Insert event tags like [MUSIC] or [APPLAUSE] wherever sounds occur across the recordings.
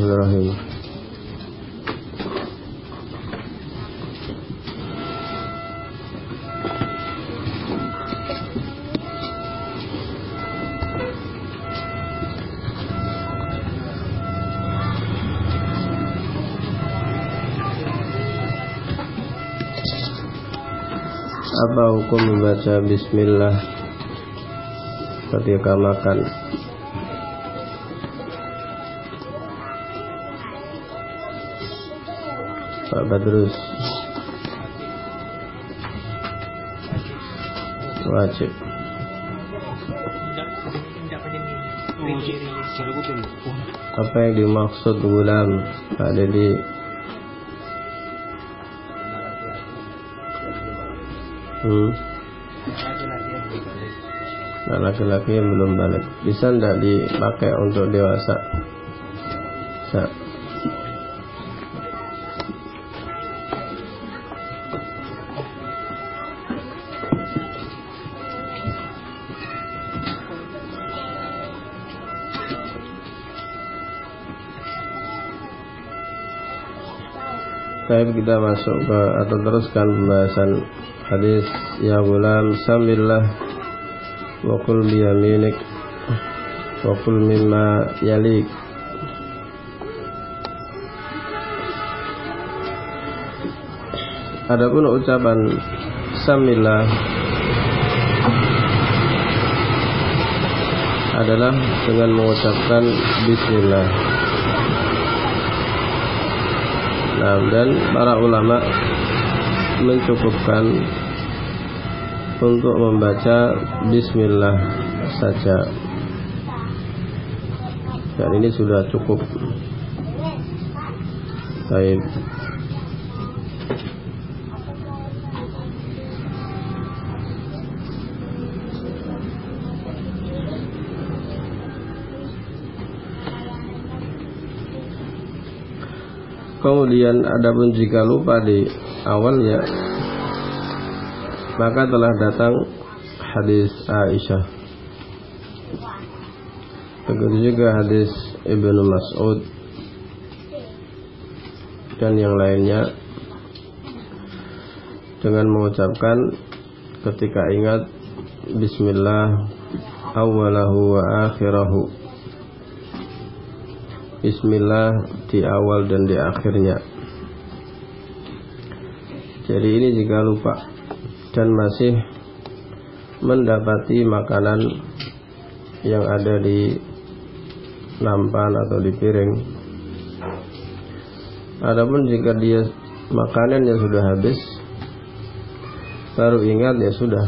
Bismillahirrahmanirrahim. Apa hukum membaca bismillah ketika makan? Pak Badrus wajib. Apa yang dimaksud gulam Pak Dedi hmm. Nah, laki-laki yang belum balik. Bisa tidak dipakai untuk dewasa? Bisa Baik kita masuk ke atau teruskan pembahasan hadis ya gulam sambillah wa kul biyaminik wa kul mimma yalik. Adapun ucapan samillah adalah dengan mengucapkan bismillah Nah, dan para ulama mencukupkan untuk membaca Bismillah saja. Dan ini sudah cukup. Baik. Kemudian adapun jika lupa di awalnya maka telah datang hadis Aisyah. Begitu juga hadis Ibnu Mas'ud dan yang lainnya dengan mengucapkan ketika ingat Bismillah awalahu wa akhirahu Bismillah di awal dan di akhirnya. Jadi ini jika lupa dan masih mendapati makanan yang ada di nampan atau di piring. Adapun jika dia makanan yang sudah habis baru ingat ya sudah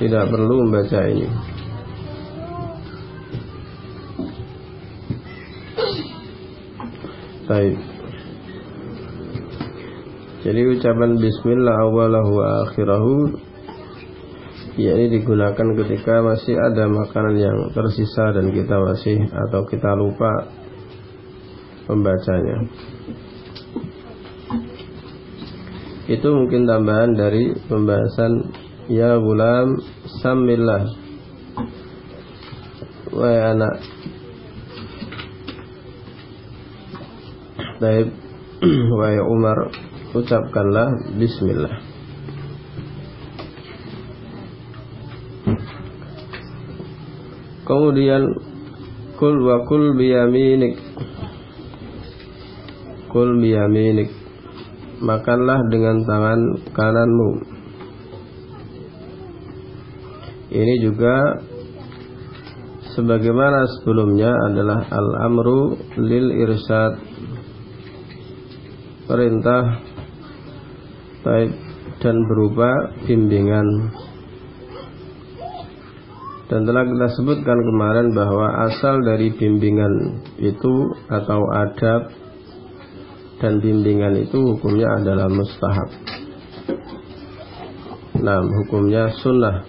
tidak perlu membaca ini. Baik. Jadi ucapan bismillah awalahu wa akhirahu yakni digunakan ketika masih ada makanan yang tersisa dan kita masih atau kita lupa membacanya. Itu mungkin tambahan dari pembahasan ya gulam samillah. Wahai anak Baik, [CLEARS THROAT] wahai Umar, ucapkanlah bismillah. Kemudian kul wa kul biyaminik. Kul biyaminik. Makanlah dengan tangan kananmu. Ini juga sebagaimana sebelumnya adalah al-amru lil irsyad perintah baik dan berupa bimbingan dan telah kita sebutkan kemarin bahwa asal dari bimbingan itu atau adab dan bimbingan itu hukumnya adalah mustahab. Nah, hukumnya sunnah.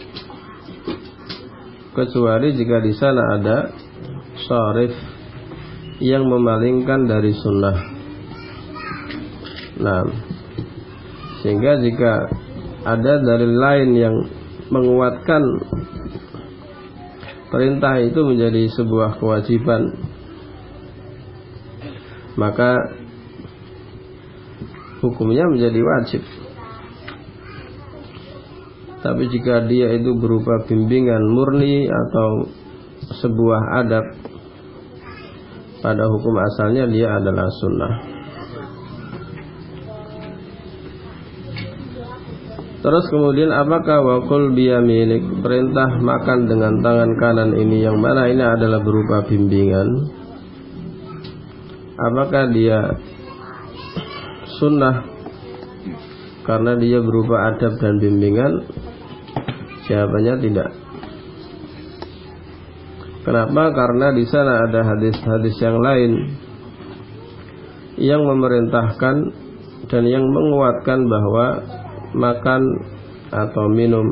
Kecuali jika di sana ada syarif yang memalingkan dari sunnah. Nah, sehingga jika ada dalil lain yang menguatkan perintah itu menjadi sebuah kewajiban maka hukumnya menjadi wajib. Tapi jika dia itu berupa bimbingan murni atau sebuah adab pada hukum asalnya dia adalah sunnah Terus kemudian apakah wakul biyaminik perintah makan dengan tangan kanan ini yang mana ini adalah berupa bimbingan? Apakah dia sunnah karena dia berupa adab dan bimbingan? Jawabannya tidak. Kenapa? Karena di sana ada hadis-hadis yang lain yang memerintahkan dan yang menguatkan bahwa makan atau minum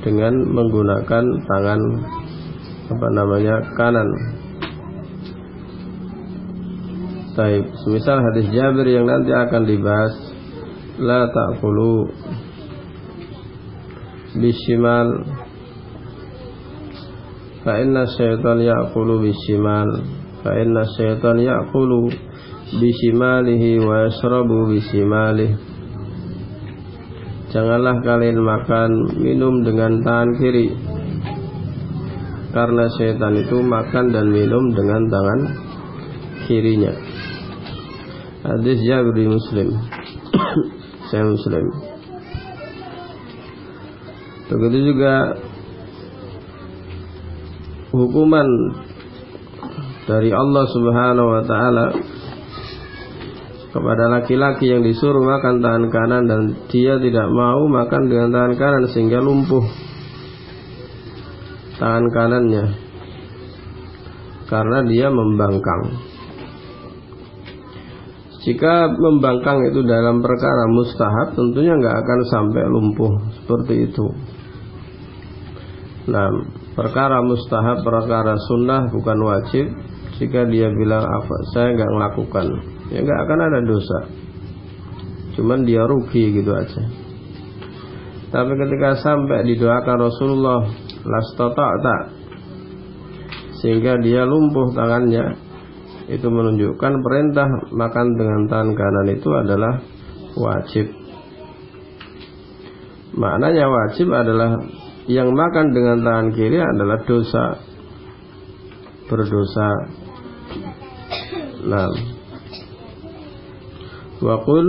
dengan menggunakan tangan apa namanya kanan. Taib. Semisal hadis Jabir yang nanti akan dibahas la ta'kulu bishimal fa inna syaitan ya'kulu bishimal fa inna syaitan ya'kulu bishimalihi wa yashrabu bishimalihi Janganlah kalian makan minum dengan tangan kiri. Karena setan itu makan dan minum dengan tangan kirinya. Hadis Jabir Muslim. [COUGHS] Saya Muslim. Begitu juga Hukuman Dari Allah subhanahu wa ta'ala kepada laki-laki yang disuruh makan tangan kanan dan dia tidak mau makan dengan tangan kanan sehingga lumpuh tangan kanannya karena dia membangkang. Jika membangkang itu dalam perkara mustahab tentunya nggak akan sampai lumpuh seperti itu. Nah, perkara mustahab, perkara sunnah bukan wajib. Jika dia bilang apa, saya nggak melakukan ya nggak akan ada dosa. Cuman dia rugi gitu aja. Tapi ketika sampai didoakan Rasulullah tak sehingga dia lumpuh tangannya itu menunjukkan perintah makan dengan tangan kanan itu adalah wajib. Maknanya wajib adalah yang makan dengan tangan kiri adalah dosa. Berdosa. Nah Wakul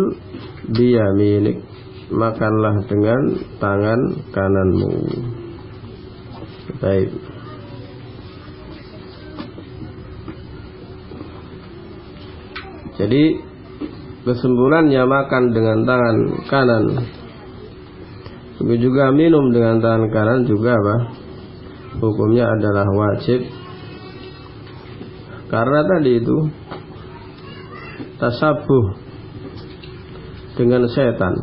biyaminik Makanlah dengan tangan kananmu. Baik. Jadi Kesimpulannya makan dengan tangan kanan. Begitu juga minum dengan tangan kanan juga apa? Hukumnya adalah wajib. Karena tadi itu Tasabuh dengan setan.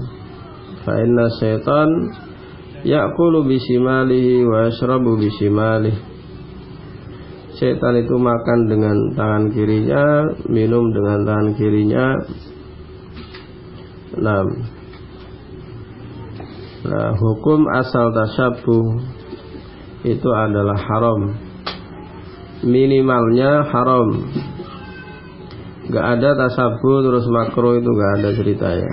Fa inna setan ya'kulu bisimalihi wa yashrabu bisimalihi. Setan itu makan dengan tangan kirinya, minum dengan tangan kirinya. Nah, nah hukum asal tasyabuh itu adalah haram. Minimalnya haram Gak ada tasabu terus makro itu gak ada ceritanya.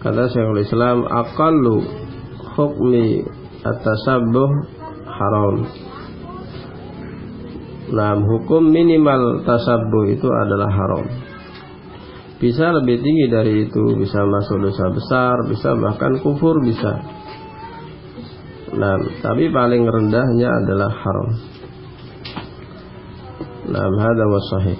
Kata Syekhul Islam, akallu hukmi at-tasabbuh haram. Nah, hukum minimal tasabbuh itu adalah haram. Bisa lebih tinggi dari itu, bisa masuk dosa besar, bisa bahkan kufur bisa. Nah, tapi paling rendahnya adalah haram. Nah, hada wa sahih.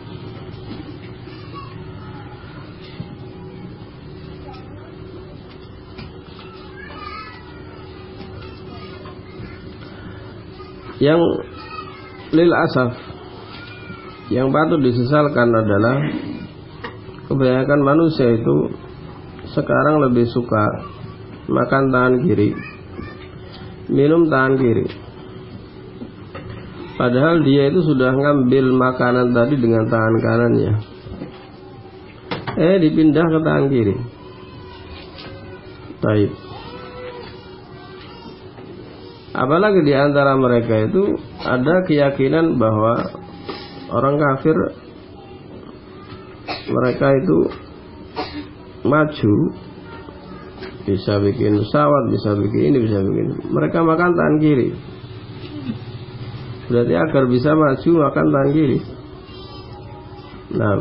Yang lil asaf yang patut disesalkan adalah kebanyakan manusia itu sekarang lebih suka makan tangan kiri, minum tangan kiri. Padahal dia itu sudah ngambil makanan tadi dengan tangan kanannya. Eh dipindah ke tangan kiri. Baik. Apalagi di antara mereka itu ada keyakinan bahwa orang kafir mereka itu maju bisa bikin pesawat, bisa bikin ini, bisa bikin. Mereka makan tangan kiri. Berarti agar bisa maju makan tangan. Nah,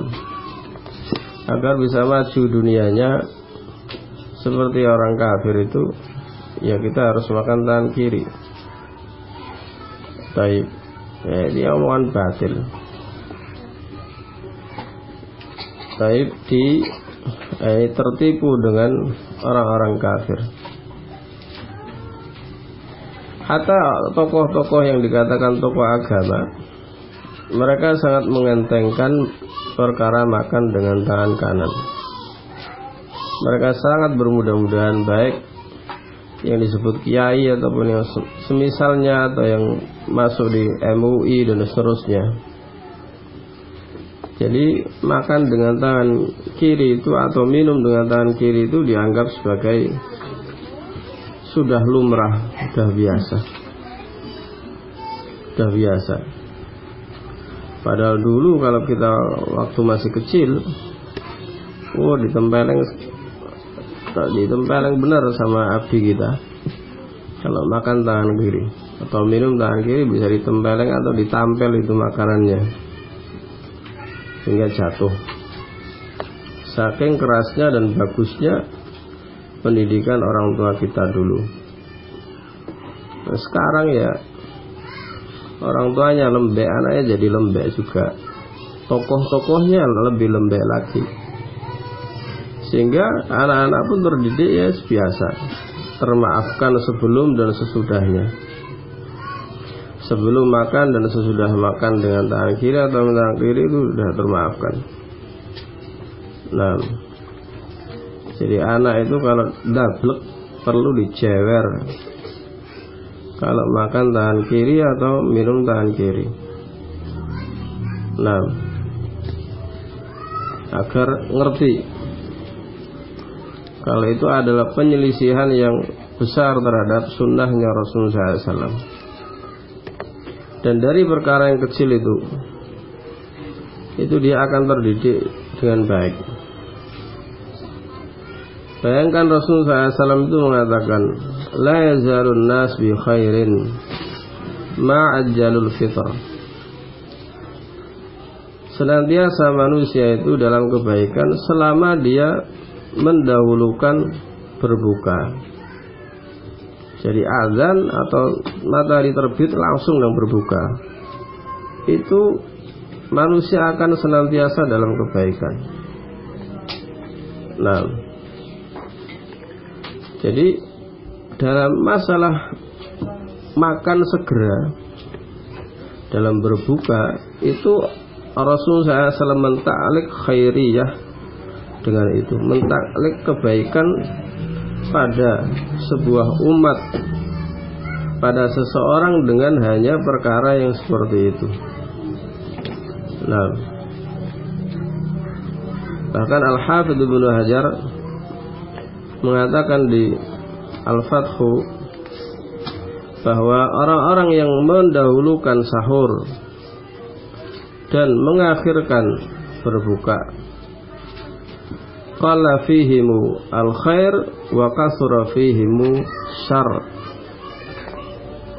agar bisa maju dunianya seperti orang kafir itu, ya kita harus makan tangan kiri. Baik, ya, dia omongan batil. Baik di eh, tertipu dengan orang-orang kafir. Hatta tokoh-tokoh yang dikatakan tokoh agama, mereka sangat mengentengkan perkara makan dengan tangan kanan. Mereka sangat bermudah-mudahan baik yang disebut kiai ataupun yang semisalnya atau yang masuk di MUI dan seterusnya. Jadi makan dengan tangan kiri itu atau minum dengan tangan kiri itu dianggap sebagai sudah lumrah, sudah biasa. Sudah biasa. Padahal dulu kalau kita waktu masih kecil, oh ditempeleng ditempeleng benar sama abdi kita. Kalau makan tangan kiri atau minum tangan kiri bisa ditempeleng atau ditampel itu makanannya sehingga jatuh. Saking kerasnya dan bagusnya pendidikan orang tua kita dulu. Nah, sekarang ya orang tuanya lembek, anaknya jadi lembek juga. Tokoh-tokohnya lebih lembek lagi sehingga anak-anak pun terdidik ya biasa termaafkan sebelum dan sesudahnya sebelum makan dan sesudah makan dengan tangan kiri atau tangan kiri itu sudah termaafkan nah jadi anak itu kalau dablek perlu dicewer kalau makan tangan kiri atau minum tangan kiri. Nah agar ngerti. Kalau itu adalah penyelisihan yang besar terhadap sunnahnya Rasulullah SAW dan dari perkara yang kecil itu itu dia akan terdidik dengan baik bayangkan Rasulullah SAW itu mengatakan la yazarun nas bi khairin ma'ajjalul fitr senantiasa manusia itu dalam kebaikan selama dia mendahulukan berbuka. Jadi azan atau matahari terbit langsung yang berbuka. Itu manusia akan senantiasa dalam kebaikan. Nah, jadi dalam masalah makan segera dalam berbuka itu Rasulullah SAW mentaklik khairiyah dengan itu mentaklik kebaikan pada sebuah umat pada seseorang dengan hanya perkara yang seperti itu. Nah, bahkan Al Hafidh Ibnu Hajar mengatakan di Al Fathu bahwa orang-orang yang mendahulukan sahur dan mengakhirkan berbuka qalla fihimu al khair wa kasura fihimu syar.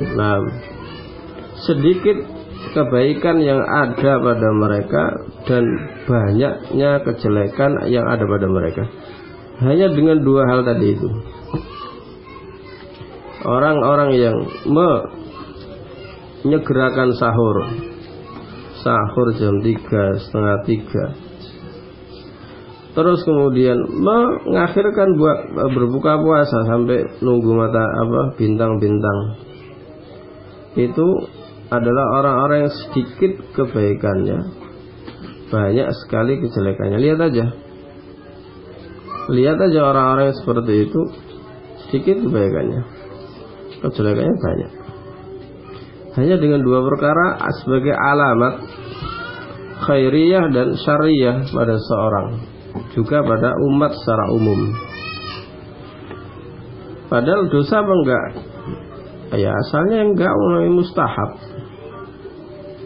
Nah, sedikit kebaikan yang ada pada mereka dan banyaknya kejelekan yang ada pada mereka. Hanya dengan dua hal tadi itu. Orang-orang yang menyegerakan sahur Sahur jam 3, setengah 3 Terus kemudian mengakhirkan buat berbuka puasa sampai nunggu mata apa bintang-bintang. Itu adalah orang-orang yang sedikit kebaikannya, banyak sekali kejelekannya. Lihat aja, lihat aja orang-orang yang seperti itu sedikit kebaikannya, kejelekannya banyak. Hanya dengan dua perkara sebagai alamat khairiyah dan syariah pada seorang, juga pada umat secara umum. Padahal dosa apa enggak? Ya asalnya enggak mulai mustahab.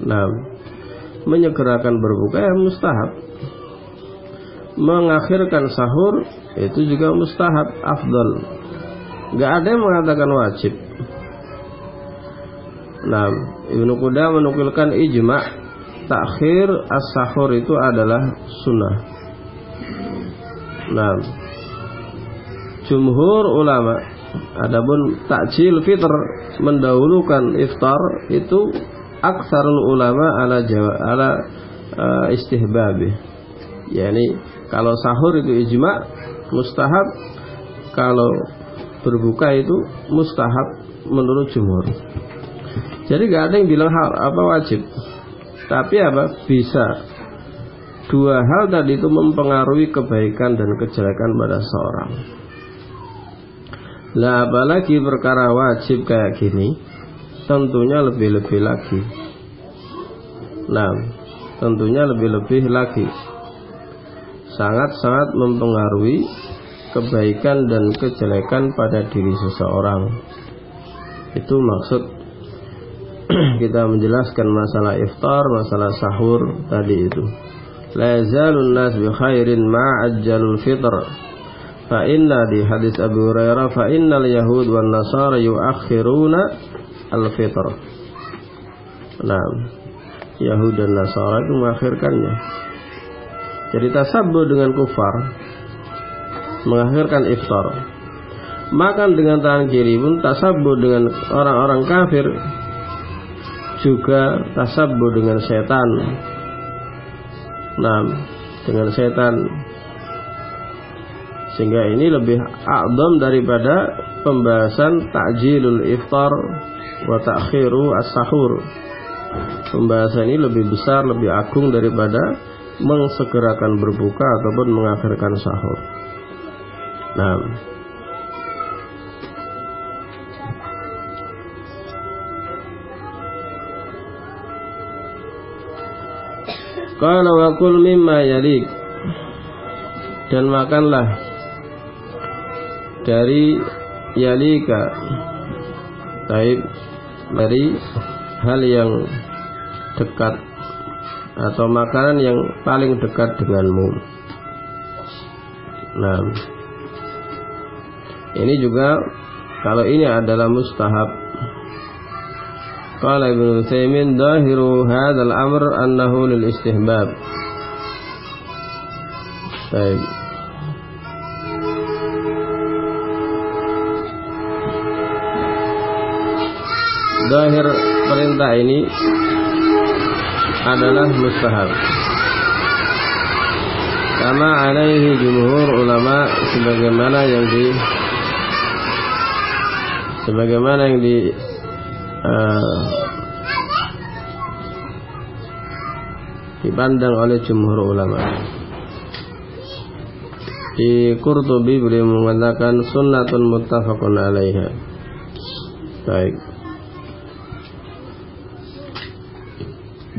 Nah, menyegerakan berbuka ya mustahab. Mengakhirkan sahur itu juga mustahab, afdal. Enggak ada yang mengatakan wajib. Nah, Ibnu Quda menukilkan ijma takhir as-sahur itu adalah sunnah. Nah, jumhur ulama adapun takjil fitr mendahulukan iftar itu aksarul ulama ala jawa, ala uh, istihbab. Yani kalau sahur itu ijma mustahab, kalau berbuka itu mustahab menurut jumhur. Jadi gak ada yang bilang hal apa wajib. Tapi apa? Bisa. Dua hal tadi itu mempengaruhi kebaikan dan kejelekan pada seorang. Lah apalagi perkara wajib kayak gini, tentunya lebih-lebih lagi. Nah, tentunya lebih-lebih lagi. Sangat-sangat mempengaruhi kebaikan dan kejelekan pada diri seseorang. Itu maksud [CLEARS THROAT] kita menjelaskan masalah iftar, masalah sahur tadi itu. La yazalun nas bi khairin ma ajjalul fitr. Fa inna di hadis Abu Hurairah fa innal yahud wan nasara yuakhiruna al fitr. Nah, Yahud dan Nasara itu mengakhirkannya. Jadi tasabbu dengan kufar mengakhirkan iftar. Makan dengan tangan kiri pun tasabbu dengan orang-orang kafir juga tasabbu dengan setan. Nah, dengan setan. Sehingga ini lebih a'zam daripada pembahasan takjilul iftar wa ta'khiru as-sahur. Pembahasan ini lebih besar, lebih agung daripada mengsegerakan berbuka ataupun mengakhirkan sahur. Nah, Qala wa kul mimma dan makanlah dari yalika. Baik dari hal yang dekat atau makanan yang paling dekat denganmu. Nah, ini juga kalau ini adalah mustahab. Qala Ibnu Utsaimin dahiru hadzal amr annahu lil istihbab. Baik. Dahir perintah ini adalah mustahab Karena alaihi jumhur ulama sebagaimana yang di sebagaimana yang di uh, dipandang oleh jumhur ulama. Di Qurtubi beliau mengatakan sunnatun muttafaqun alaiha. Baik.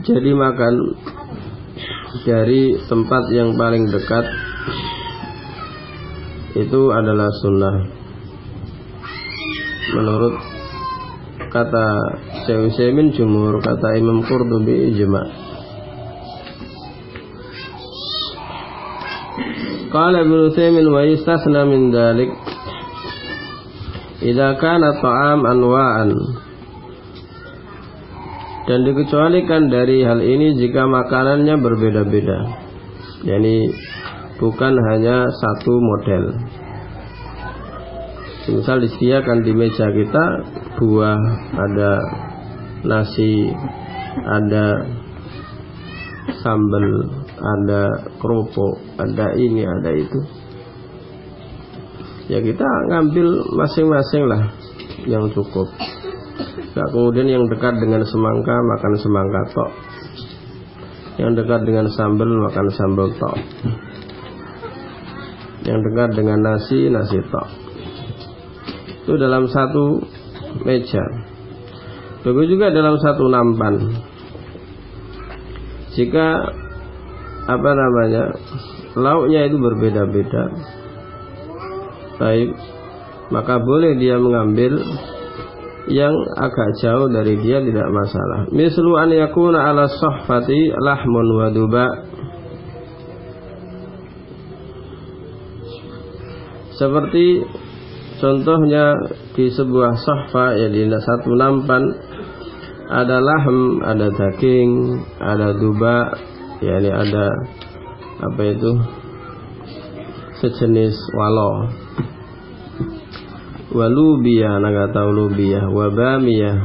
Jadi makan dari tempat yang paling dekat itu adalah sunnah menurut kata Syekh Utsaimin jumhur, kata Imam Qurtubi ijma. Ibnu Utsaimin wa yustasna min dalik idza kana ta'am anwa'an dan dikecualikan dari hal ini jika makanannya berbeda-beda. Yani bukan hanya satu model. Misal disediakan di meja kita buah, ada nasi, ada sambal, ada kerupuk, ada ini, ada itu. Ya kita ngambil masing-masing lah yang cukup. Gak kemudian yang dekat dengan semangka makan semangka tok. Yang dekat dengan sambal makan sambal tok. Yang dekat dengan nasi nasi tok. Itu dalam satu meja. Begitu juga dalam satu nampan jika apa namanya lauknya itu berbeda-beda baik maka boleh dia mengambil yang agak jauh dari dia tidak masalah mislu an yakuna ala sahfati lahmun wa duba seperti contohnya di sebuah sahfa ya di satu nampan ada lahm, ada daging, ada duba, yakni ada apa itu sejenis walo. Walubiyah, naga tahu lubiyah, wabamiyah,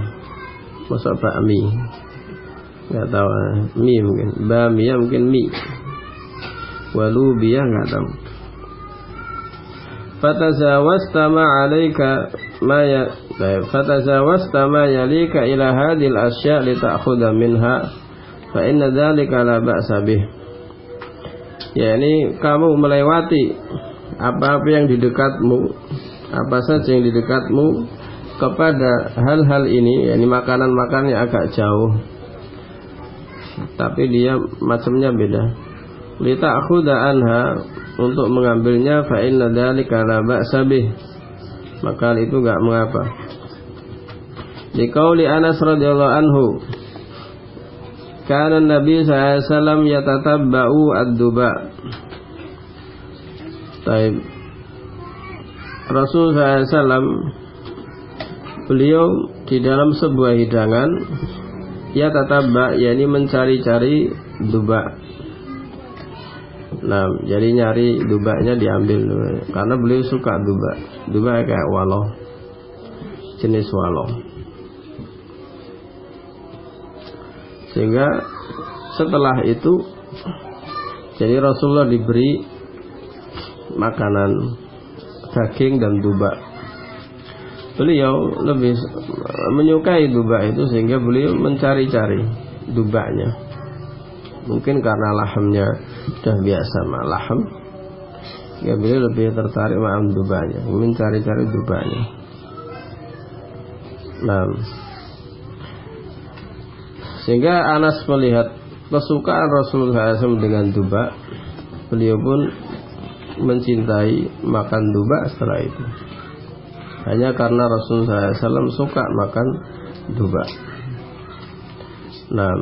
masa bakmi, nggak tahu eh, mi mungkin, bamiyah mungkin mi, walubiyah nggak tahu. Fatazawasta ma ya fatazawasta ma yalika ila hadhil asya' li ta'khudha minha. Fa inna dzalika la ba'sa bih. Yakni kamu melewati apa-apa yang di dekatmu apa saja yang di dekatmu kepada hal-hal ini yakni makanan-makanan yang agak jauh. Tapi dia macamnya beda. Li ta'khudha anha untuk mengambilnya fa inna dzalika la ba'sa bih. Maka itu enggak mengapa. Di qauli Anas radhiyallahu anhu kana Nabi sallallahu yatatabba'u ad-duba. Taib Rasul SAW beliau di dalam sebuah hidangan ya tatabba yakni mencari-cari duba Nah, jadi nyari dubanya diambil karena beliau suka duba. Duba kayak walo, jenis walo. Sehingga setelah itu jadi Rasulullah diberi makanan daging dan duba. Beliau lebih menyukai duba itu sehingga beliau mencari-cari dubanya mungkin karena lahamnya sudah biasa malaham ya beliau lebih tertarik sama dubanya mencari-cari dubanya nah sehingga Anas melihat kesukaan Rasulullah SAW dengan duba beliau pun mencintai makan duba setelah itu hanya karena Rasulullah SAW suka makan duba nah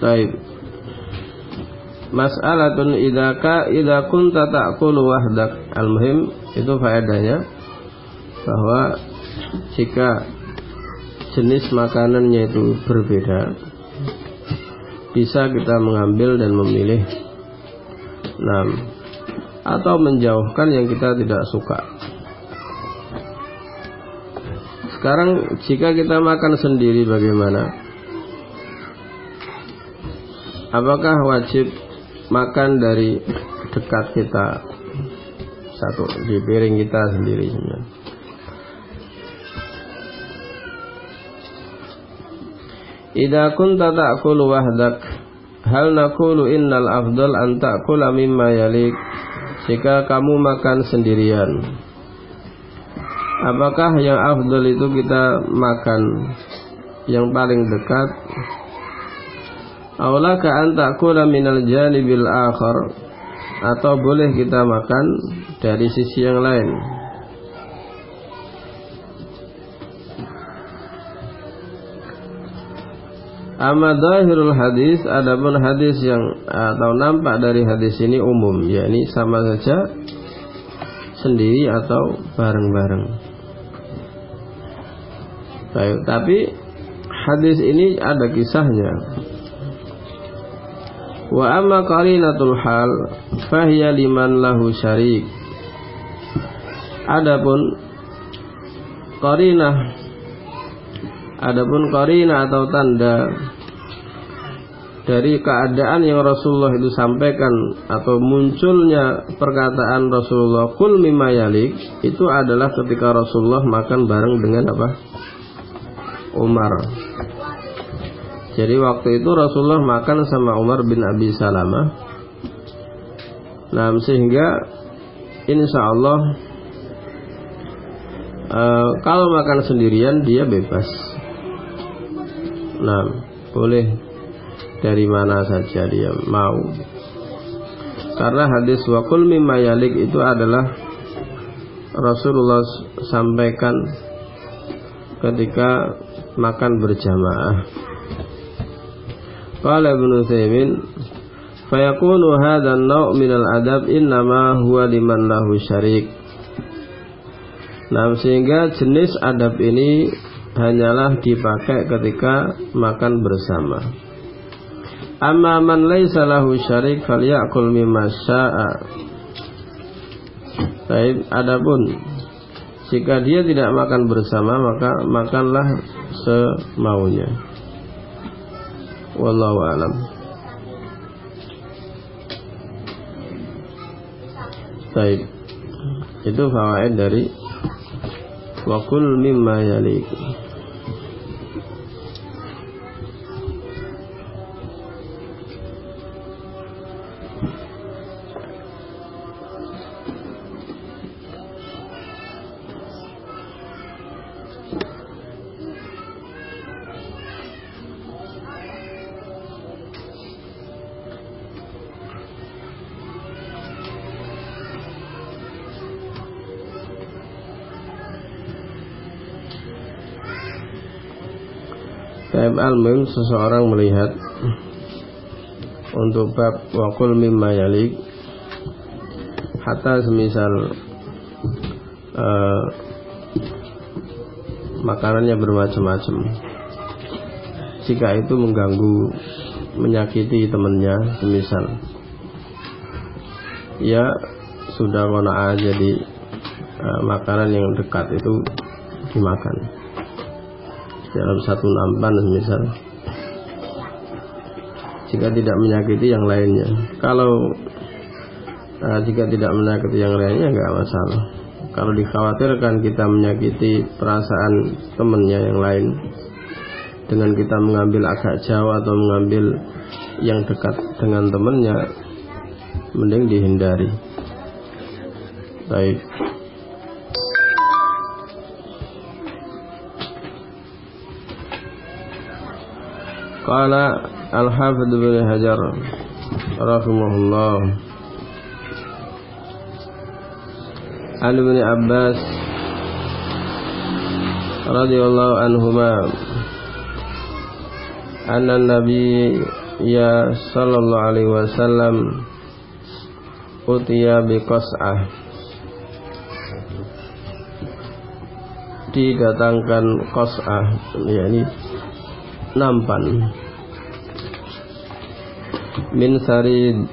Taib. Mas'alatun idza ka idza kunta ta'kulu wahdak. Al-muhim itu faedahnya bahwa jika jenis makanannya itu berbeda bisa kita mengambil dan memilih enam atau menjauhkan yang kita tidak suka. Sekarang jika kita makan sendiri bagaimana? Apakah wajib makan dari dekat kita satu di piring kita sendiri sebenarnya? Idza kunta ta'kulu wahdak hal naqulu innal afdal an ta'kula mimma yalik jika kamu makan sendirian apakah yang afdal itu kita makan yang paling dekat Aulaka an ta'kula minal janibil akhar atau boleh kita makan dari sisi yang lain. Amma zahirul hadis adapun hadis yang atau nampak dari hadis ini umum yakni sama saja sendiri atau bareng-bareng. Baik, tapi hadis ini ada kisahnya. Wa amma qarinatul hal fahiya liman lahu syarik. Adapun qarinah Adapun qarina atau tanda dari keadaan yang Rasulullah itu sampaikan atau munculnya perkataan Rasulullah kul mimma yalik itu adalah ketika Rasulullah makan bareng dengan apa? Umar. Jadi waktu itu Rasulullah makan sama Umar bin Abi Salamah. Nah, sehingga insya Allah uh, kalau makan sendirian dia bebas. Nah, boleh dari mana saja dia mau. Karena hadis wakul mimma yalik itu adalah Rasulullah sampaikan ketika makan berjamaah. Qala Ibnu Utsaimin fayakunu hadha an-naw' min al-adab innama huwa liman lahu syarik. Nah, sehingga jenis adab ini hanyalah dipakai ketika makan bersama. Amma man laisa lahu syarik falyakul mimma syaa. Baik, adapun jika dia tidak makan bersama maka makanlah semaunya. Wallahu alam. Baik. Itu fawaid dari wakul mimma yalik. Taib al seseorang melihat untuk bab wakul mimma yalik hatta semisal uh, makanannya bermacam-macam. Jika itu mengganggu menyakiti temannya semisal ya sudah kona jadi uh, makanan yang dekat itu dimakan dalam satu nampan misal. Jika tidak menyakiti yang lainnya. Kalau uh, jika tidak menyakiti yang lainnya nggak masalah. Kalau dikhawatirkan kita menyakiti perasaan temannya yang lain dengan kita mengambil agak jauh atau mengambil yang dekat dengan temannya mending dihindari. Baik Qala Al-Hafidh bin Hajar rahimahullah An bin Abbas Radiyallahu Anhumah, anna nabi ya sallallahu alaihi wasallam utiya bi qas'ah didatangkan qas'ah yakni nampan. Min sarid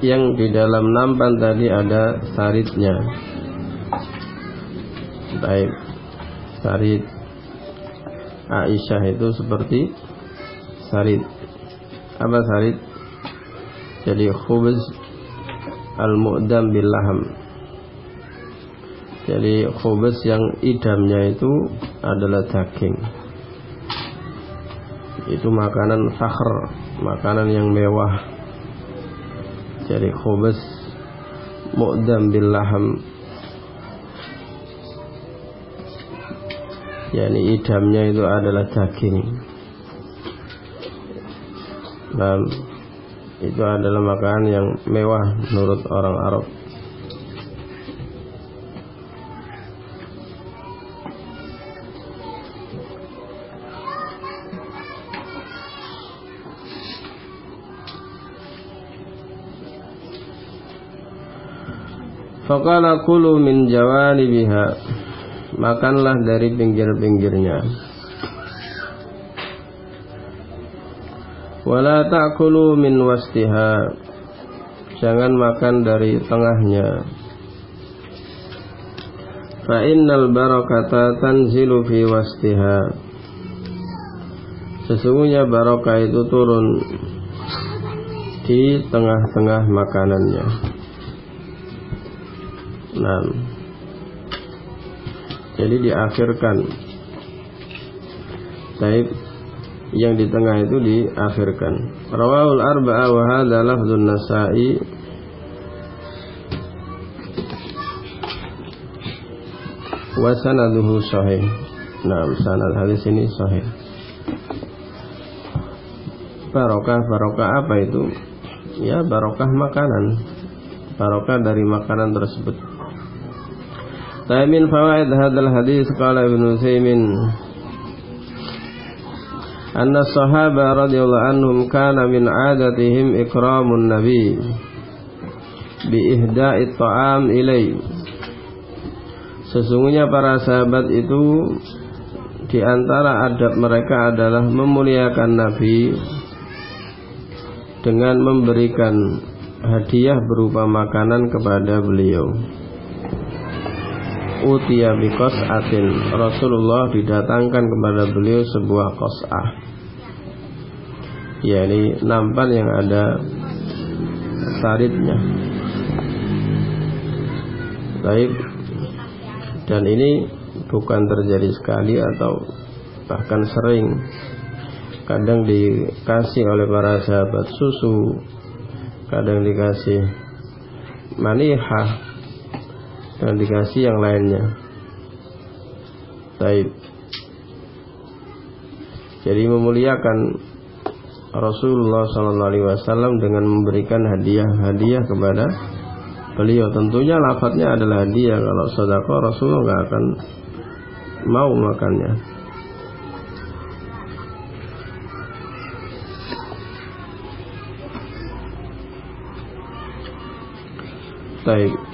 yang di dalam nampan tadi ada saridnya. Baik. Sarid Aisyah itu seperti sarid. Apa sarid? Jadi khubz al-mu'dam bil laham jadi khubz yang idamnya itu adalah daging itu makanan fakhr makanan yang mewah. Jadi khubus mu'dam bil laham yakni idamnya itu adalah daging. Dan itu adalah makanan yang mewah menurut orang Arab Faqala kulu min jawanibiha. Makanlah dari pinggir-pinggirnya. Wala ta'kulu min wastiha Jangan makan dari tengahnya. Fa innal barakata tanzilu fi wastiha Sesungguhnya barokah itu turun di tengah-tengah makanannya. Nah, jadi diakhirkan. Taib yang di tengah itu diakhirkan. Rawahul arba'a wa hadha lafdzun Nasa'i wa sanaduhu sahih. Nah, sanad hadis ini sahih. Barokah barokah apa itu? Ya barokah makanan. Barokah dari makanan tersebut. Taimin fawaid hadal hadis qala Ibnu Utsaimin anna sahaba radhiyallahu anhum kana min adatihim ikramun nabi bi ihda'i ta'am ilai Sesungguhnya para sahabat itu di antara adab mereka adalah memuliakan Nabi dengan memberikan hadiah berupa makanan kepada beliau. Atin Rasulullah didatangkan kepada beliau sebuah kos'ah yakni nampan yang ada saritnya. Baik. Dan ini bukan terjadi sekali atau bahkan sering. Kadang dikasih oleh para sahabat susu. Kadang dikasih manihah dan dikasih yang lainnya. Baik. Jadi memuliakan Rasulullah SAW dengan memberikan hadiah-hadiah kepada beliau. Tentunya lafadznya adalah hadiah. Kalau sodako Rasulullah nggak akan mau makannya. Baik.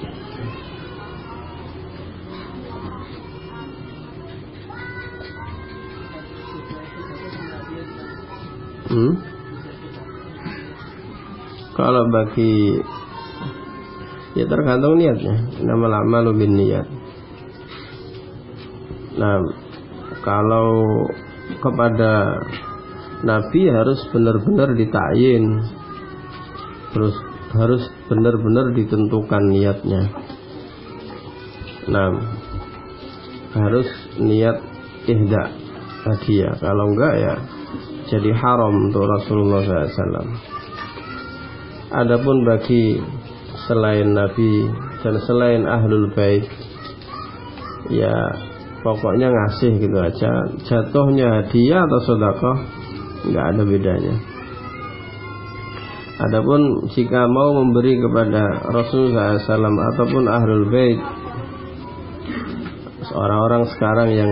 Hmm? Kalau bagi ya tergantung niatnya. Nama lama lebih niat. Nah, kalau kepada Nabi harus benar-benar ditayin terus harus benar-benar ditentukan niatnya. Nah, harus niat ihda hadiah. Kalau enggak ya jadi haram untuk Rasulullah SAW. Adapun bagi selain Nabi dan selain ahlul bait, ya pokoknya ngasih gitu aja. Jatuhnya hadiah atau sodakoh nggak ada bedanya. Adapun jika mau memberi kepada Rasulullah SAW ataupun Ahlul Bait orang-orang sekarang yang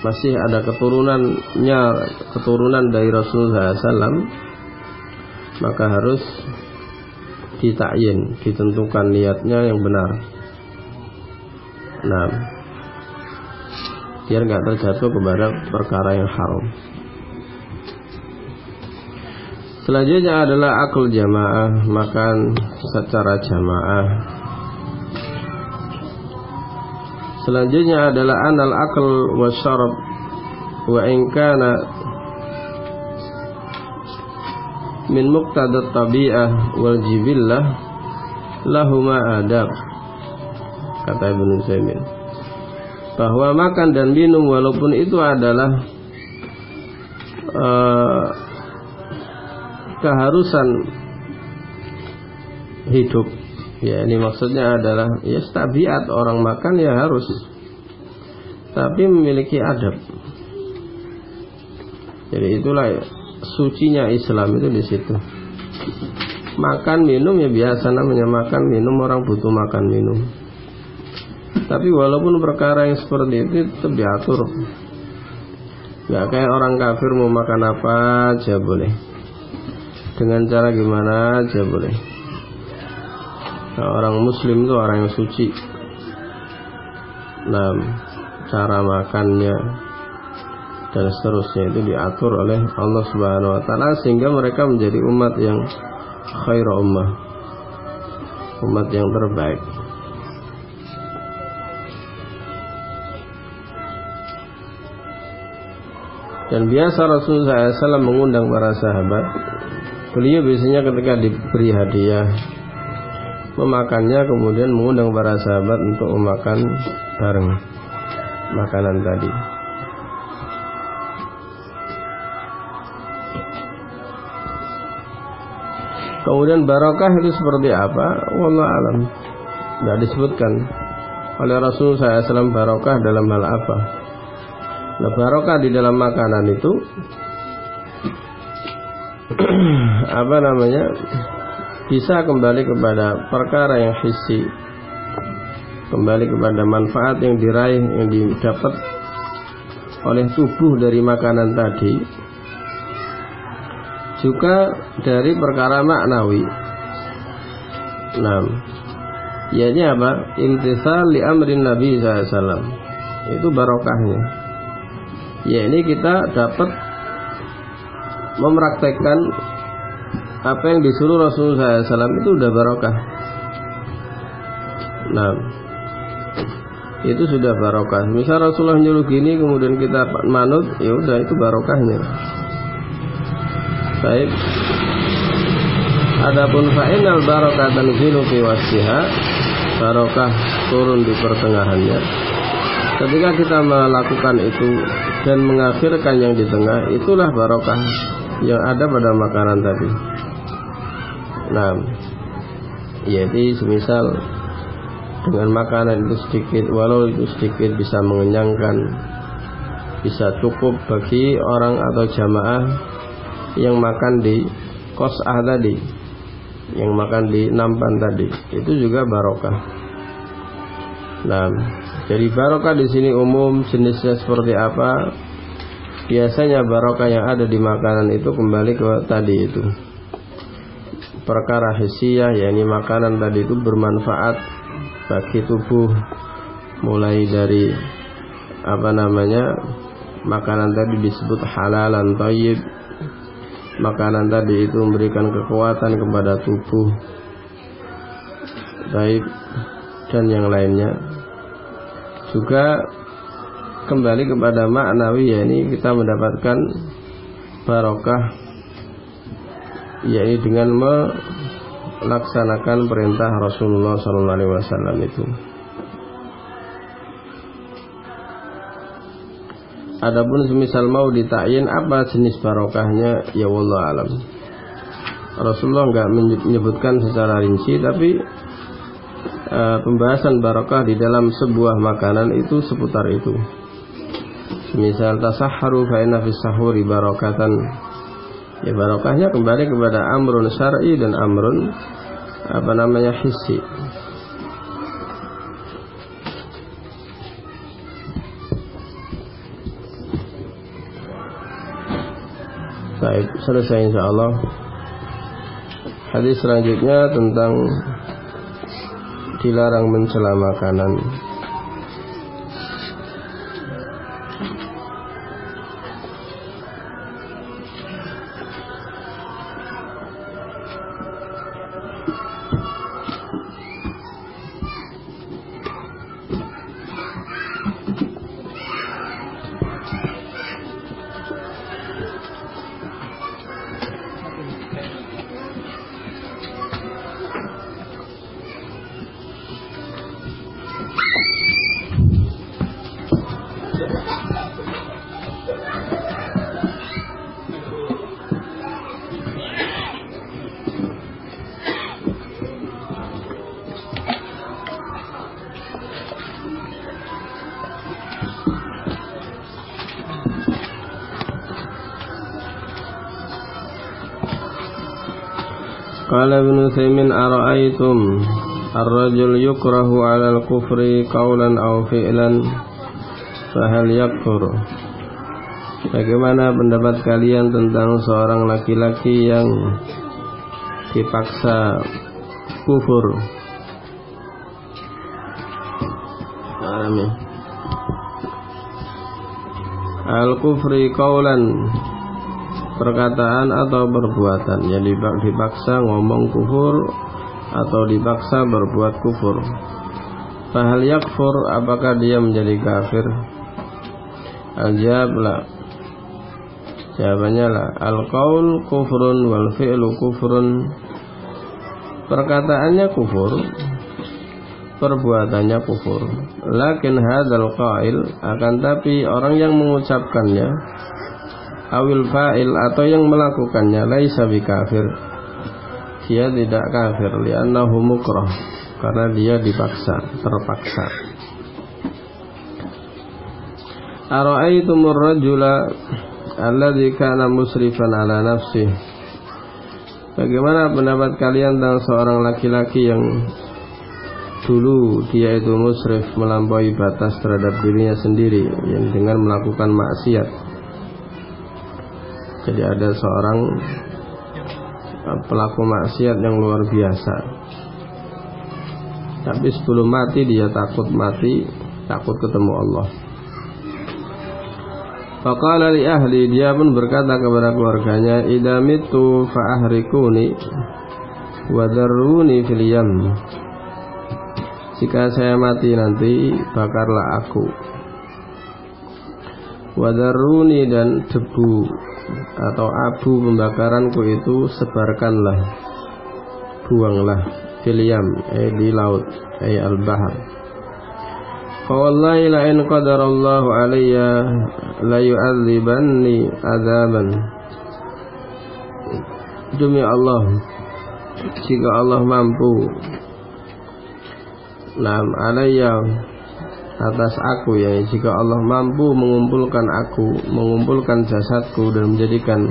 masih ada keturunannya keturunan dari Rasulullah SAW maka harus ditakyin ditentukan niatnya yang benar. Nah biar nggak terjatuh kepada perkara yang haram. Selanjutnya adalah akul jamaah Makan secara jamaah Selanjutnya adalah anal akal wa syarab Wa inkana Min muqtadat tabi'ah wal jibillah Lahuma adab Kata Ibn Zaymin Bahwa makan dan minum walaupun itu adalah uh, keharusan hidup ya ini maksudnya adalah ya tabiat orang makan ya harus tapi memiliki adab. Jadi itulah sucinya Islam itu di situ. Makan minum ya biasa namanya makan minum orang butuh makan minum. Tapi walaupun perkara yang seperti itu tetap diatur. Nggak kayak orang kafir mau makan apa aja boleh. Dengan cara gimana aja boleh nah, orang muslim itu orang yang suci. Nah cara makannya dan seterusnya itu diatur oleh Allah Subhanahu wa taala sehingga mereka menjadi umat yang khairu ummah umat yang terbaik. Dan biasa Rasulullah SAW mengundang para sahabat. Beliau biasanya ketika diberi hadiah memakannya kemudian mengundang para sahabat untuk memakan bareng makanan tadi Kemudian barokah itu seperti apa? Wallah alam. Tidak disebutkan oleh Rasul SAW barokah dalam hal apa. Nah barokah di dalam makanan itu [CLEARS THROAT] apa namanya bisa kembali kepada perkara yang hissi kembali kepada manfaat yang diraih yang didapat oleh tubuh dari makanan tadi juga dari perkara maknawi. Nah, yaitu apa? Imtisal li amrin Nabi SAW. Itu barokahnya. Ya ini kita dapat mempraktekkan apa yang disuruh Rasulullah SAW itu udah barokah. Nah, itu sudah barokah. Misal Rasulullah nyuruh gini, kemudian kita manut, ya udah itu barokahnya. Baik. Adapun fa'inal barokah fi wasiha barokah turun di pertengahannya. Ketika kita melakukan itu dan mengakhirkan yang di tengah, itulah barokah yang ada pada makanan tadi. Nah, jadi semisal dengan makanan itu sedikit, walau itu sedikit bisa mengenyangkan, bisa cukup bagi orang atau jamaah yang makan di kosah tadi yang makan di nampan tadi. Itu juga barokah. Nah jadi barokah di sini umum jenisnya seperti apa? Biasanya barokah yang ada di makanan itu kembali ke tadi itu perkara hisiah yakni makanan tadi itu bermanfaat bagi tubuh. Mulai dari apa namanya makanan tadi disebut halalan tayyib. Makanan tadi itu memberikan kekuatan kepada tubuh. Baik dan yang lainnya. Juga kembali kepada maknawi ya ini kita mendapatkan barokah yaitu dengan melaksanakan perintah Rasulullah SAW itu. Adapun semisal mau ditayin apa jenis barokahnya ya wallah alam. Rasulullah nggak menyebutkan secara rinci tapi uh, pembahasan barokah di dalam sebuah makanan itu seputar itu. Semisal tasahharu fa fis sahuri barokatan. Ya barokahnya kembali kepada amrun syar'i dan amrun apa namanya hissi. Baik, selesai insya Allah. Hadis selanjutnya tentang dilarang mencela makanan. Utsaimin ara'aitum ar-rajul yukrahu 'ala al-kufri qawlan aw fi'lan fahal yakfur Bagaimana pendapat kalian tentang seorang laki-laki yang dipaksa kufur? Amin. Al-kufri qawlan perkataan atau perbuatan yang dipaksa ngomong kufur atau dipaksa berbuat kufur. Fahal yakfur apakah dia menjadi kafir? Al-jawab la. Jawabannya la. Al-qaul kufrun wal fi'lu kufrun. Perkataannya kufur, perbuatannya kufur. Lakin hadal qail akan tapi orang yang mengucapkannya awil fa'il atau yang melakukannya laisa kafir. Dia tidak kafir li'annahu mukrah karena dia dipaksa, terpaksa. Ara'aitumur rajula alladzi kana musrifan ala nafsi. Bagaimana pendapat kalian tentang seorang laki-laki yang dulu dia itu musrif melampaui batas terhadap dirinya sendiri yang dengan melakukan maksiat. Jadi ada seorang pelaku maksiat yang luar biasa. Tapi sebelum mati dia takut mati, takut ketemu Allah. Faqala li ahli dia pun berkata kepada keluarganya idza mitu fa ahrikuni wa darruni fil yam Jika saya mati nanti bakarlah aku Wadaruni dan debu atau abu pembakaranku itu sebarkanlah buanglah filiam eh di laut eh al-bahar Fawallahi la in qadarallahu alayya la yu'adzibanni azaban. Demi Allah, jika Allah mampu Nam alayya atas aku ya. Jika Allah mampu mengumpulkan aku mengumpulkan jasadku dan menjadikan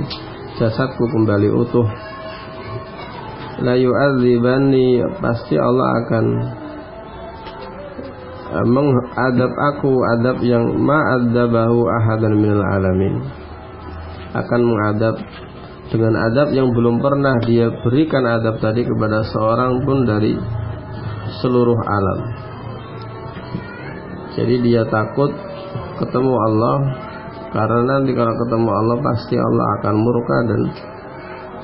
jasadku kembali utuh la yu'adzibanni pasti Allah akan Eh, mengadab aku adab yang ma'adzabahu ahadan minal alamin. Akan mengadab dengan adab yang belum pernah dia berikan adab tadi kepada seorang pun dari seluruh alam jadi dia takut ketemu Allah karena nanti kalau ketemu Allah pasti Allah akan murka dan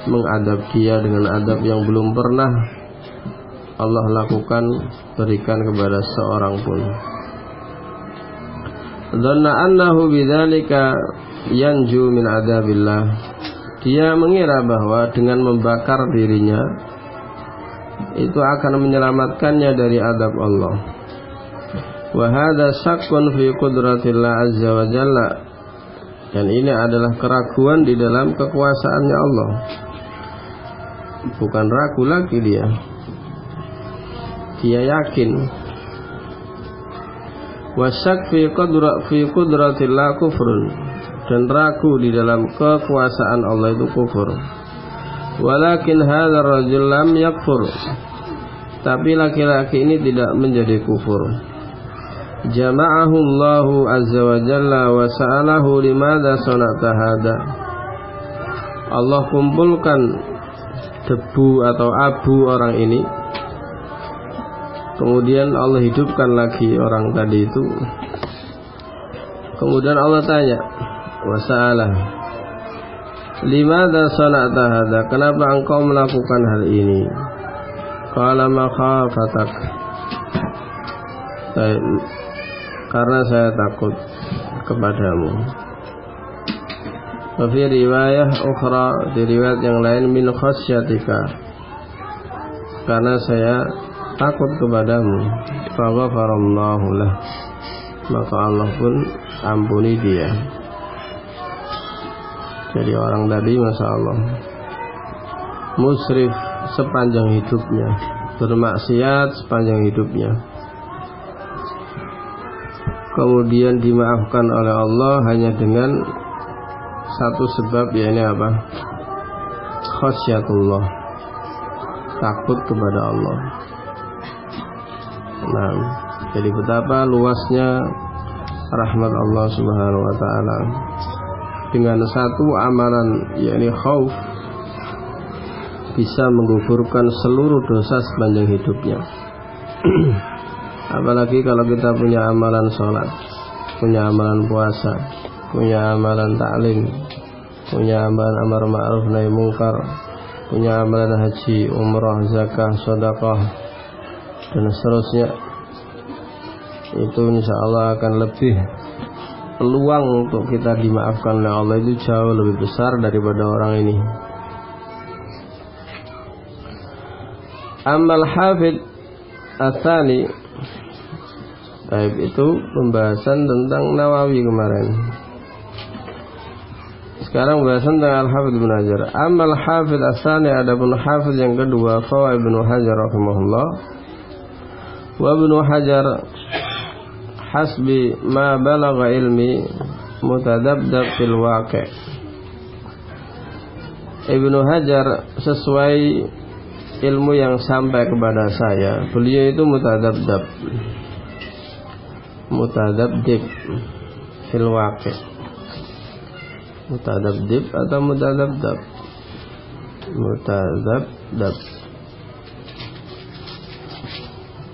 mengadab dia dengan adab yang belum pernah Allah lakukan berikan kepada seorang pun. Dhanna annahu bidzalika yanju min adabillah. Dia mengira bahwa dengan membakar dirinya itu akan menyelamatkannya dari adab Allah. Wa hadza syakkun fi qudratillah azza wa jalla. Dan ini adalah keraguan di dalam kekuasaannya Allah. Bukan ragu lagi dia. Dia yakin. Wasyak fi qudra fi qudratillah kufrun. Dan ragu di dalam kekuasaan Allah itu kufur. Walakin hadzal rajul lam yakfur. Tapi laki-laki ini tidak menjadi kufur jama'ahu Allah azza wa jalla wa sa'alahu limadha sanata hada Allah kumpulkan debu atau abu orang ini Kemudian Allah hidupkan lagi orang tadi itu. Kemudian Allah tanya, wasalah, lima sana'ta hadza? Kenapa engkau melakukan hal ini? Qala makhafatak. Karena saya takut kepadamu. Wafi riwayah ukhra di riwayat yang lain min khasyatika. Karena saya takut kepadamu. Faghfarallahu lah. Maka Allah pun ampuni dia. Jadi orang tadi Masya Allah musrif sepanjang hidupnya. Bermaksiat sepanjang hidupnya kemudian dimaafkan oleh Allah hanya dengan satu sebab yaitu apa khasyatullah takut kepada Allah Nah, jadi betapa luasnya rahmat Allah Subhanahu wa taala. Dengan satu amalan yakni khauf bisa menggugurkan seluruh dosa sepanjang hidupnya. [CLEARS THROAT] apalagi kalau kita punya amalan sholat punya amalan puasa punya amalan taklim punya amalan amar ma'ruf nahi mungkar punya amalan haji umrah zakah sedekah dan seterusnya itu insya Allah akan lebih peluang untuk kita dimaafkan oleh Allah itu jauh lebih besar daripada orang ini. Amal hafid Athani Baik itu pembahasan tentang Nawawi kemarin. Sekarang pembahasan tentang Al-Hafidh Ibn Hajar. Amal Hafidh Asani pun Hafidh yang kedua Fawa Ibn Hajar Rahimahullah. Wa Ibn Hajar Hasbi ma balagha ilmi Mutadabdab fil waqi' Ibnu Hajar sesuai ilmu yang sampai kepada saya beliau itu mutadabdab mutadabdib fil waqi. Mutadabdib atau mutadabdab? Mutadabdab.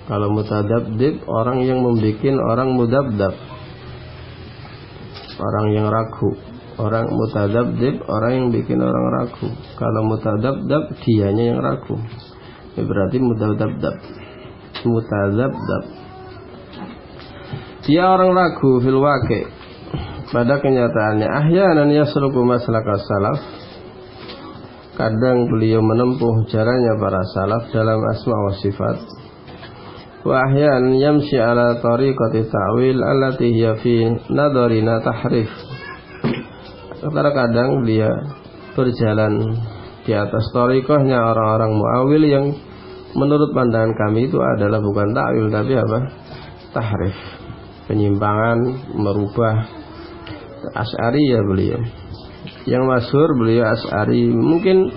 Kalau mutadabdib orang yang membuat orang mudabdab. Orang yang ragu. Orang mutadabdib orang yang bikin orang ragu. Kalau mutadabdab dianya yang ragu. Ya berarti mutadabdab. Mutadabdab dia orang ragu fil waqi pada kenyataannya ahyanan yasluku maslaka salaf kadang beliau menempuh jalannya para salaf dalam asma wa sifat wa ahyanan yamshi ala tariqati ta'wil allati hiya fi nadarina tahrif Kadang-kadang dia berjalan di atas torikohnya orang-orang muawil yang menurut pandangan kami itu adalah bukan takwil tapi apa? Tahrif. Penyimpangan, merubah As'ari ya beliau. Yang masyhur beliau As'ari. Mungkin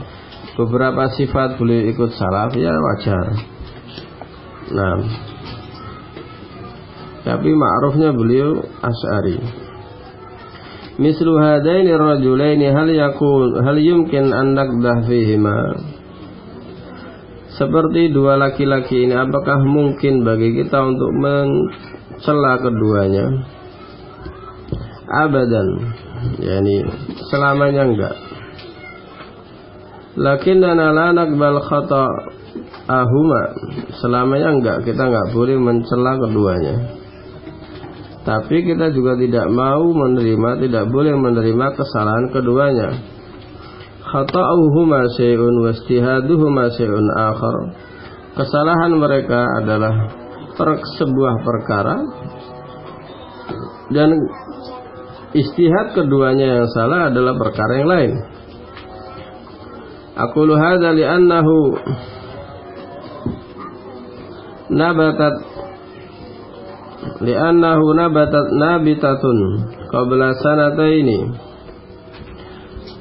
beberapa sifat beliau ikut salaf ya wajar. Nah, tapi ma'rufnya beliau As'ari. Rajulaini hal yakun hal yumkin an naqdah fihima Seperti dua laki-laki ini apakah mungkin bagi kita untuk mencela keduanya? Abadan. Yani selamanya enggak. Lakinnana la naqbal khata ahuma. Selamanya enggak, kita enggak boleh mencela keduanya. Tapi kita juga tidak mau menerima, tidak boleh menerima kesalahan keduanya. Khata'uhuma syai'un wastihaduhuma syai'un akhar. Kesalahan mereka adalah per sebuah perkara dan istihad keduanya yang salah adalah perkara yang lain. Aku hadza li'annahu nabatat li'annahu nabatat nabitatun qabla sanataini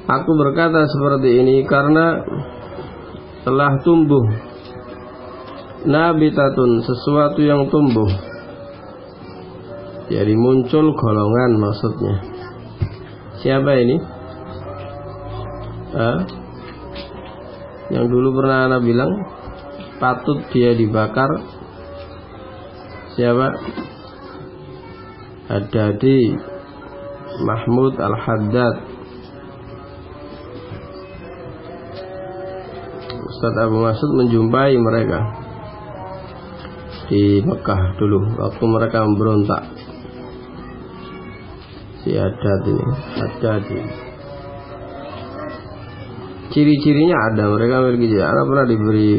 Aku berkata seperti ini karena telah tumbuh nabitatun sesuatu yang tumbuh. Jadi muncul golongan maksudnya. Siapa ini? Hah? yang dulu pernah anak bilang patut dia dibakar. Siapa? Ad-Dadi Mahmud Al-Haddad. Ustaz Abu Masud menjumpai mereka di Mekah dulu waktu mereka memberontak si Haddad ini Haddadi ciri-cirinya ada mereka memiliki anak pernah diberi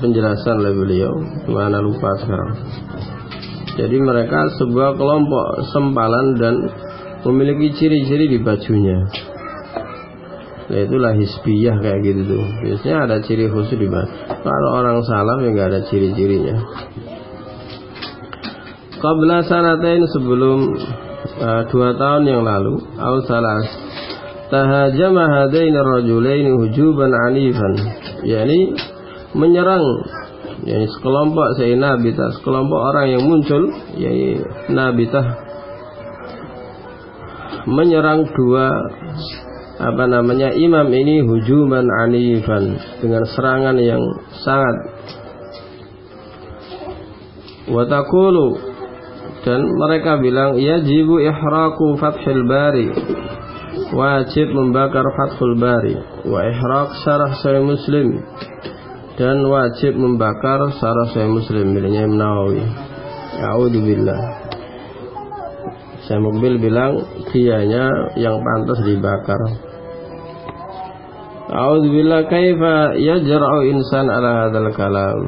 penjelasan oleh beliau mana lupa sekarang jadi mereka sebuah kelompok sempalan dan memiliki ciri-ciri di bajunya. Nah itulah hisbiyah kayak gitu tuh. Biasanya ada ciri khusus di baju. Kalau orang salam ya nggak ada ciri-cirinya. Qabla sanatain sebelum uh, dua tahun yang lalu, au salas tahajama hadain rajulain hujuban anifan. yakni menyerang yakni sekelompok saya sekelompok orang yang muncul yakni nabitah menyerang dua apa namanya imam ini hujuman anifan dengan serangan yang sangat Watakulu dan mereka bilang yajibu ihraku fathil bari. Wajib membakar fathul bari. Wa ihrak syarah sahih muslim. Dan wajib membakar syarah sahih muslim miliknya Imam Nawawi. A'udzubillah saya mobil bilang dianya yang pantas dibakar. A'udzubillah kaifa yajra'u insan ala hadzal kalam?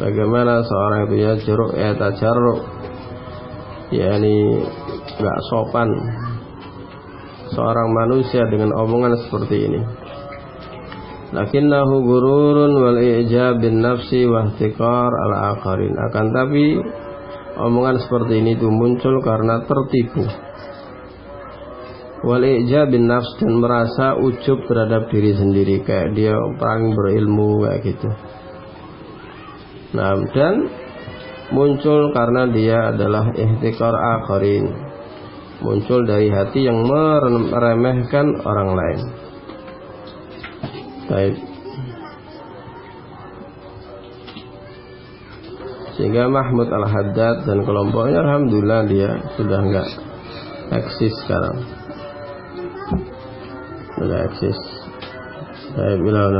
Bagaimana seorang itu ya jeruk ya tajarruk yakni nggak sopan seorang manusia dengan omongan seperti ini. Lakinnahu gururun wal i'jab bin nafsi wa ihtiqar al akharin. Akan tapi omongan seperti ini itu muncul karena tertipu. Wal i'jab bin nafs dan merasa ujub terhadap diri sendiri kayak dia paling berilmu kayak gitu. Nah, dan muncul karena dia adalah ihtikar akharin. Muncul dari hati yang meremehkan orang lain. Baik. Sehingga Mahmud Al-Haddad dan kelompoknya Alhamdulillah dia sudah enggak eksis sekarang. Sudah eksis. Saya bilang.